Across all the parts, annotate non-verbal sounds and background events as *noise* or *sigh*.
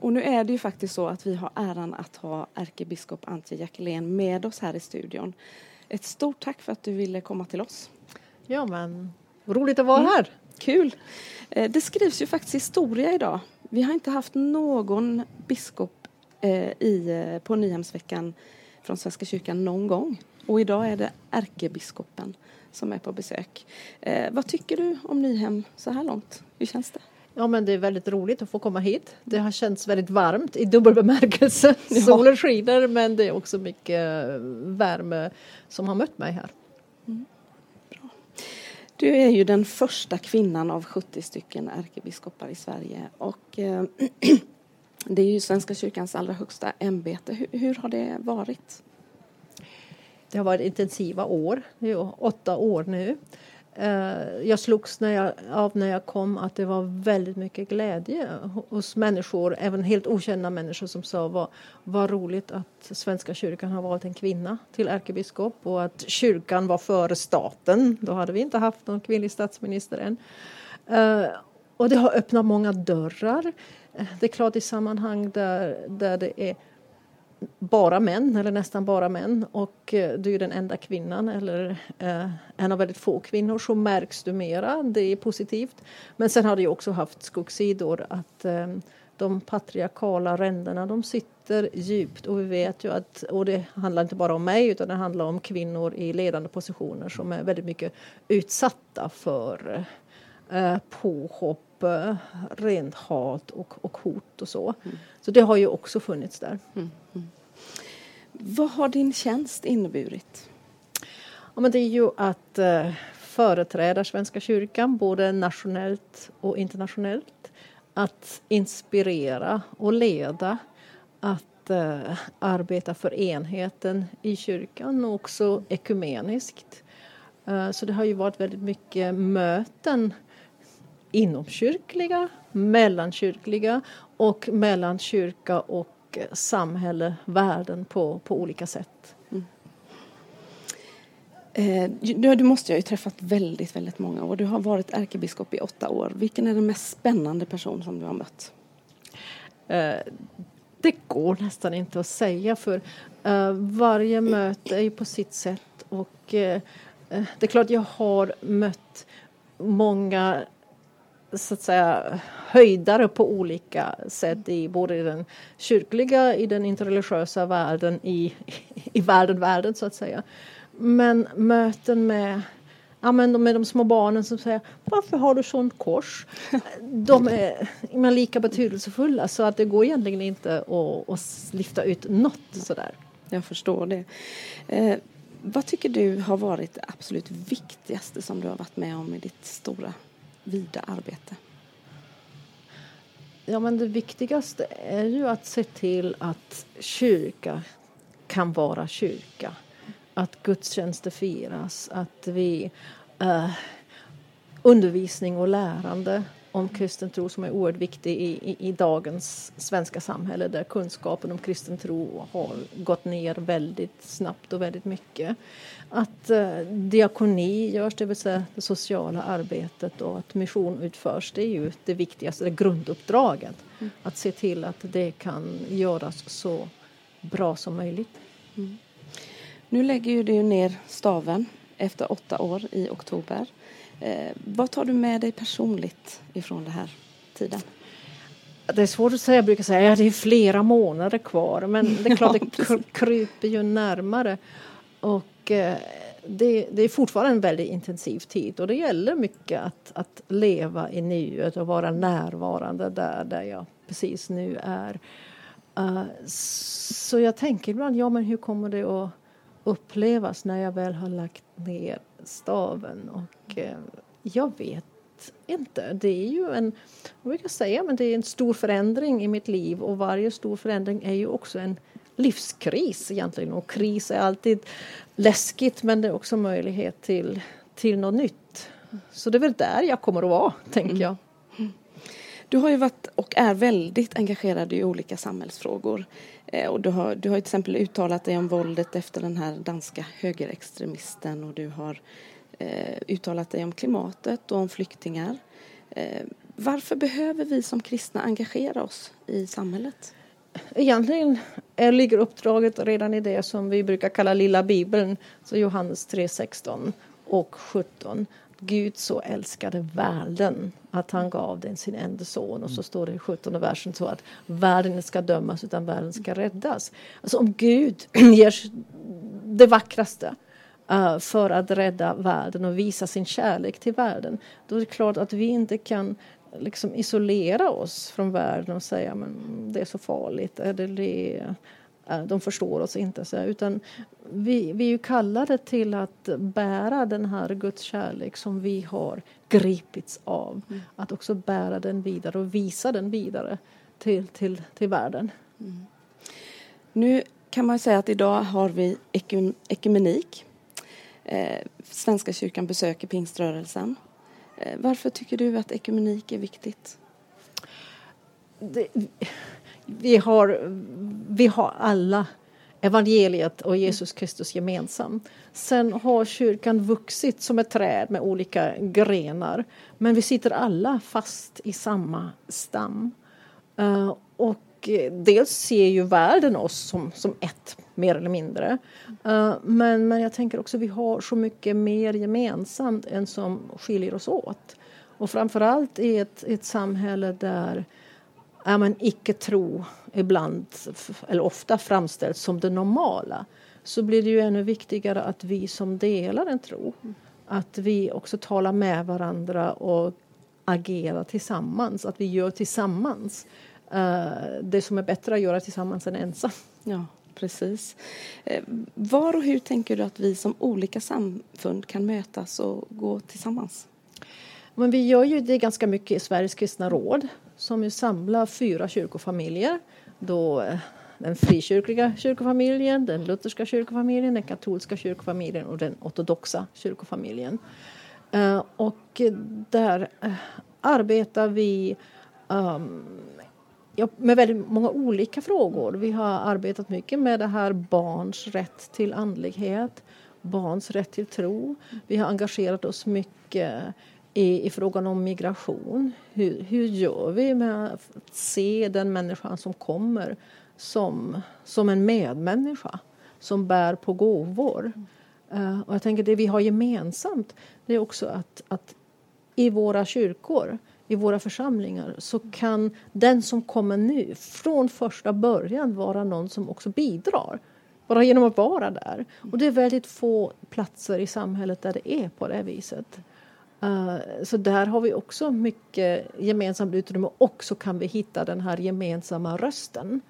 Och nu är det ju faktiskt så att vi har äran att ha ärkebiskop Antje Jackelén med oss här i studion. Ett stort tack för att du ville komma till oss. Ja, men roligt att vara mm. här. Kul. Eh, det skrivs ju faktiskt historia idag. Vi har inte haft någon biskop eh, i, eh, på Nyhemsveckan från Svenska kyrkan någon gång. Och idag är det ärkebiskopen som är på besök. vad tycker du om Nyhem så här långt? Hur känns det? Ja men det är väldigt roligt att få komma hit. Det har känts väldigt varmt i dubbel bemärkelse. *laughs* Ja. Solen skiner men det är också mycket värme som har mött mig här. Mm. Bra. Du är ju den första kvinnan av 70 stycken ärkebiskopar i Sverige och eh, *clears throat* det är ju Svenska kyrkans allra högsta ämbete. Hur, hur har det varit? Det har varit intensiva år, det är åtta år nu. Eh, jag slogs när jag, av när jag kom att det var väldigt mycket glädje hos människor, även helt okända människor som sa vad, vad roligt att Svenska kyrkan har valt en kvinna till ärkebiskop och att kyrkan var före staten. Då hade vi inte haft någon kvinnlig statsminister än. Eh, och det har öppnat många dörrar. Eh, det är klart i sammanhang där, där det är bara män, eller nästan bara män och eh, du är den enda kvinnan eller eh, en av väldigt få kvinnor så märks du mera. Det är positivt. Men sen har det ju också haft skuggsidor att eh, de patriarkala ränderna de sitter djupt och vi vet ju att, och det handlar inte bara om mig utan det handlar om kvinnor i ledande positioner som är väldigt mycket utsatta för eh, påhopp, eh, rent hat och, och hot och så. Mm. Så det har ju också funnits där. Mm. Mm. Vad har din tjänst inneburit? Ja, men det är ju att eh, företräda Svenska kyrkan både nationellt och internationellt. Att inspirera och leda. Att eh, arbeta för enheten i kyrkan och också ekumeniskt. Eh, så det har ju varit väldigt mycket möten inomkyrkliga, mellankyrkliga och mellan kyrka och samhälle, världen på, på olika sätt. Mm. Eh, du måste ju ha träffat väldigt, väldigt många år. Du har varit ärkebiskop i åtta år. Vilken är den mest spännande person som du har mött? Eh, det går nästan inte att säga för eh, varje möte är ju på sitt sätt och eh, eh, det är klart jag har mött många så att säga höjdare på olika sätt i både i den kyrkliga, i den interreligiösa världen, i, *laughs* i världen, världen så att säga. Men möten med Ja, men med de små barnen som säger varför har du sånt kors? *laughs* De är, är lika betydelsefulla så att det går egentligen inte att, att lyfta ut något sådär. Jag förstår det. Eh, vad tycker du har varit det absolut viktigaste som du har varit med om i ditt stora vida arbete? Ja, men det viktigaste är ju att se till att kyrka kan vara kyrka. Att gudstjänster firas, att vi... eh, undervisning och lärande om kristen tro som är oerhört viktig i, i, i, dagens svenska samhälle där kunskapen om kristen tro har gått ner väldigt snabbt och väldigt mycket. Att eh, diakoni görs, det vill säga det sociala arbetet och att mission utförs, det är ju det viktigaste, det grunduppdraget. Mm. Att se till att det kan göras så bra som möjligt. Mm. Nu lägger ju du ner staven efter åtta år i oktober. Eh, vad tar du med dig personligt ifrån den här tiden? Det är svårt att säga. Jag brukar säga att ja, det är flera månader kvar. Men det är klart, det *laughs* kryper ju närmare. Och eh, det, det, är fortfarande en väldigt intensiv tid och det gäller mycket att, att leva i nuet och vara närvarande där, där jag precis nu är. Uh, så jag tänker ibland, ja men hur kommer det att upplevas när jag väl har lagt ner staven. Och eh, jag vet inte. Det är ju en, vad brukar säga, men det är en stor förändring i mitt liv och varje stor förändring är ju också en livskris egentligen. Och kris är alltid läskigt men det är också möjlighet till, till något nytt. Så det är väl där jag kommer att vara, tänker jag. Mm. Du har ju varit och är väldigt engagerad i olika samhällsfrågor. Eh, och du har, du har till exempel uttalat dig om våldet efter den här danska högerextremisten och du har eh, uttalat dig om klimatet och om flyktingar. Eh, varför behöver vi som kristna engagera oss i samhället? Egentligen ligger uppdraget redan i det som vi brukar kalla lilla bibeln, så Johannes 3.16 och 17. Gud så älskade världen att han gav den sin enda son. Och så står det i 17 versen så att världen ska dömas utan världen ska räddas. Alltså om Gud *clears throat* ger det vackraste uh, för att rädda världen och visa sin kärlek till världen. Då är det klart att vi inte kan liksom isolera oss från världen och säga men det är så farligt. Eller det, Eh, de förstår oss inte. Så, utan vi, vi är ju kallade till att bära den här Guds kärlek som vi har gripits av. Mm. Att också bära den vidare och visa den vidare till, till, till världen. Mm. Nu kan man säga att idag har vi ekum, ekumenik. Eh, Svenska kyrkan besöker pingströrelsen. Eh, varför tycker du att ekumenik är viktigt? Det, vi har, vi har alla evangeliet och Jesus Kristus gemensamt. Sen har kyrkan vuxit som ett träd med olika grenar. Men vi sitter alla fast i samma stam. Uh, och dels ser ju världen oss som, som ett, mer eller mindre. Uh, men, men jag tänker också att vi har så mycket mer gemensamt än som skiljer oss åt. Och framförallt i ett, ett samhälle där ja, men icke-tro ibland, eller ofta framställs som det normala så blir det ju ännu viktigare att vi som delar en tro att vi också talar med varandra och agerar tillsammans, att vi gör tillsammans uh, det som är bättre att göra tillsammans än ensam. Ja, precis. Eh, var och hur tänker du att vi som olika samfund kan mötas och gå tillsammans? Men vi gör ju det ganska mycket i Sveriges kristna råd som ju samlar fyra kyrkofamiljer. Då eh, den frikyrkliga kyrkofamiljen, den lutherska kyrkofamiljen, den katolska kyrkofamiljen och den ortodoxa kyrkofamiljen. Eh, och där eh, arbetar vi ehm, med väldigt många olika frågor. Vi har arbetat mycket med det här barns rätt till andlighet, barns rätt till tro. Vi har engagerat oss mycket i, i frågan om migration. Hur, hur gör vi med att se den människan som kommer som, som en medmänniska som bär på gåvor? Uh, och jag tänker det vi har gemensamt det är också att, att i våra kyrkor, i våra församlingar så kan den som kommer nu från första början vara någon som också bidrar. Bara genom att vara där. Och det är väldigt få platser i samhället där det är på det viset. Uh, så där har vi också mycket gemensamt utrymme och så kan vi hitta den här gemensamma rösten.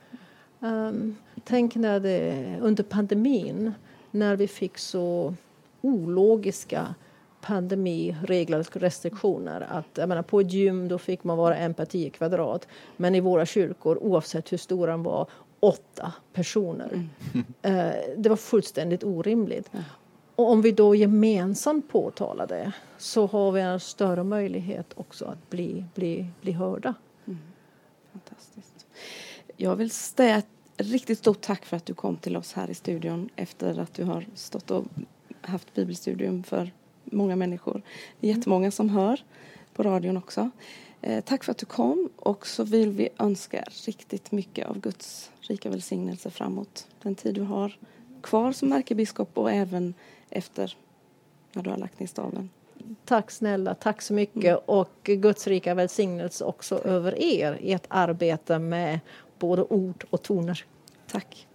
Um, tänk när det, under pandemin när vi fick så ologiska pandemiregler och restriktioner. Att, jag menar, på ett gym då fick man vara en per tio kvadrat men i våra kyrkor, oavsett hur stor den var, åtta personer. Mm. Uh, det var fullständigt orimligt. Och om vi då gemensamt påtalar det så har vi en större möjlighet också att bli, bli, bli hörda. Mm. Fantastiskt. Jag vill säga ett riktigt stort tack för att du kom till oss här i studion efter att du har stått och haft bibelstudium för många människor. Det är jättemånga som hör på radion också. Eh, tack för att du kom och så vill vi önska riktigt mycket av Guds rika välsignelse framåt den tid du har kvar som ärkebiskop och även efter när du har lagt ner staven. Tack snälla, tack så mycket mm. och Guds rika välsignelse också över er i ett arbete med både ord och toner. Tack.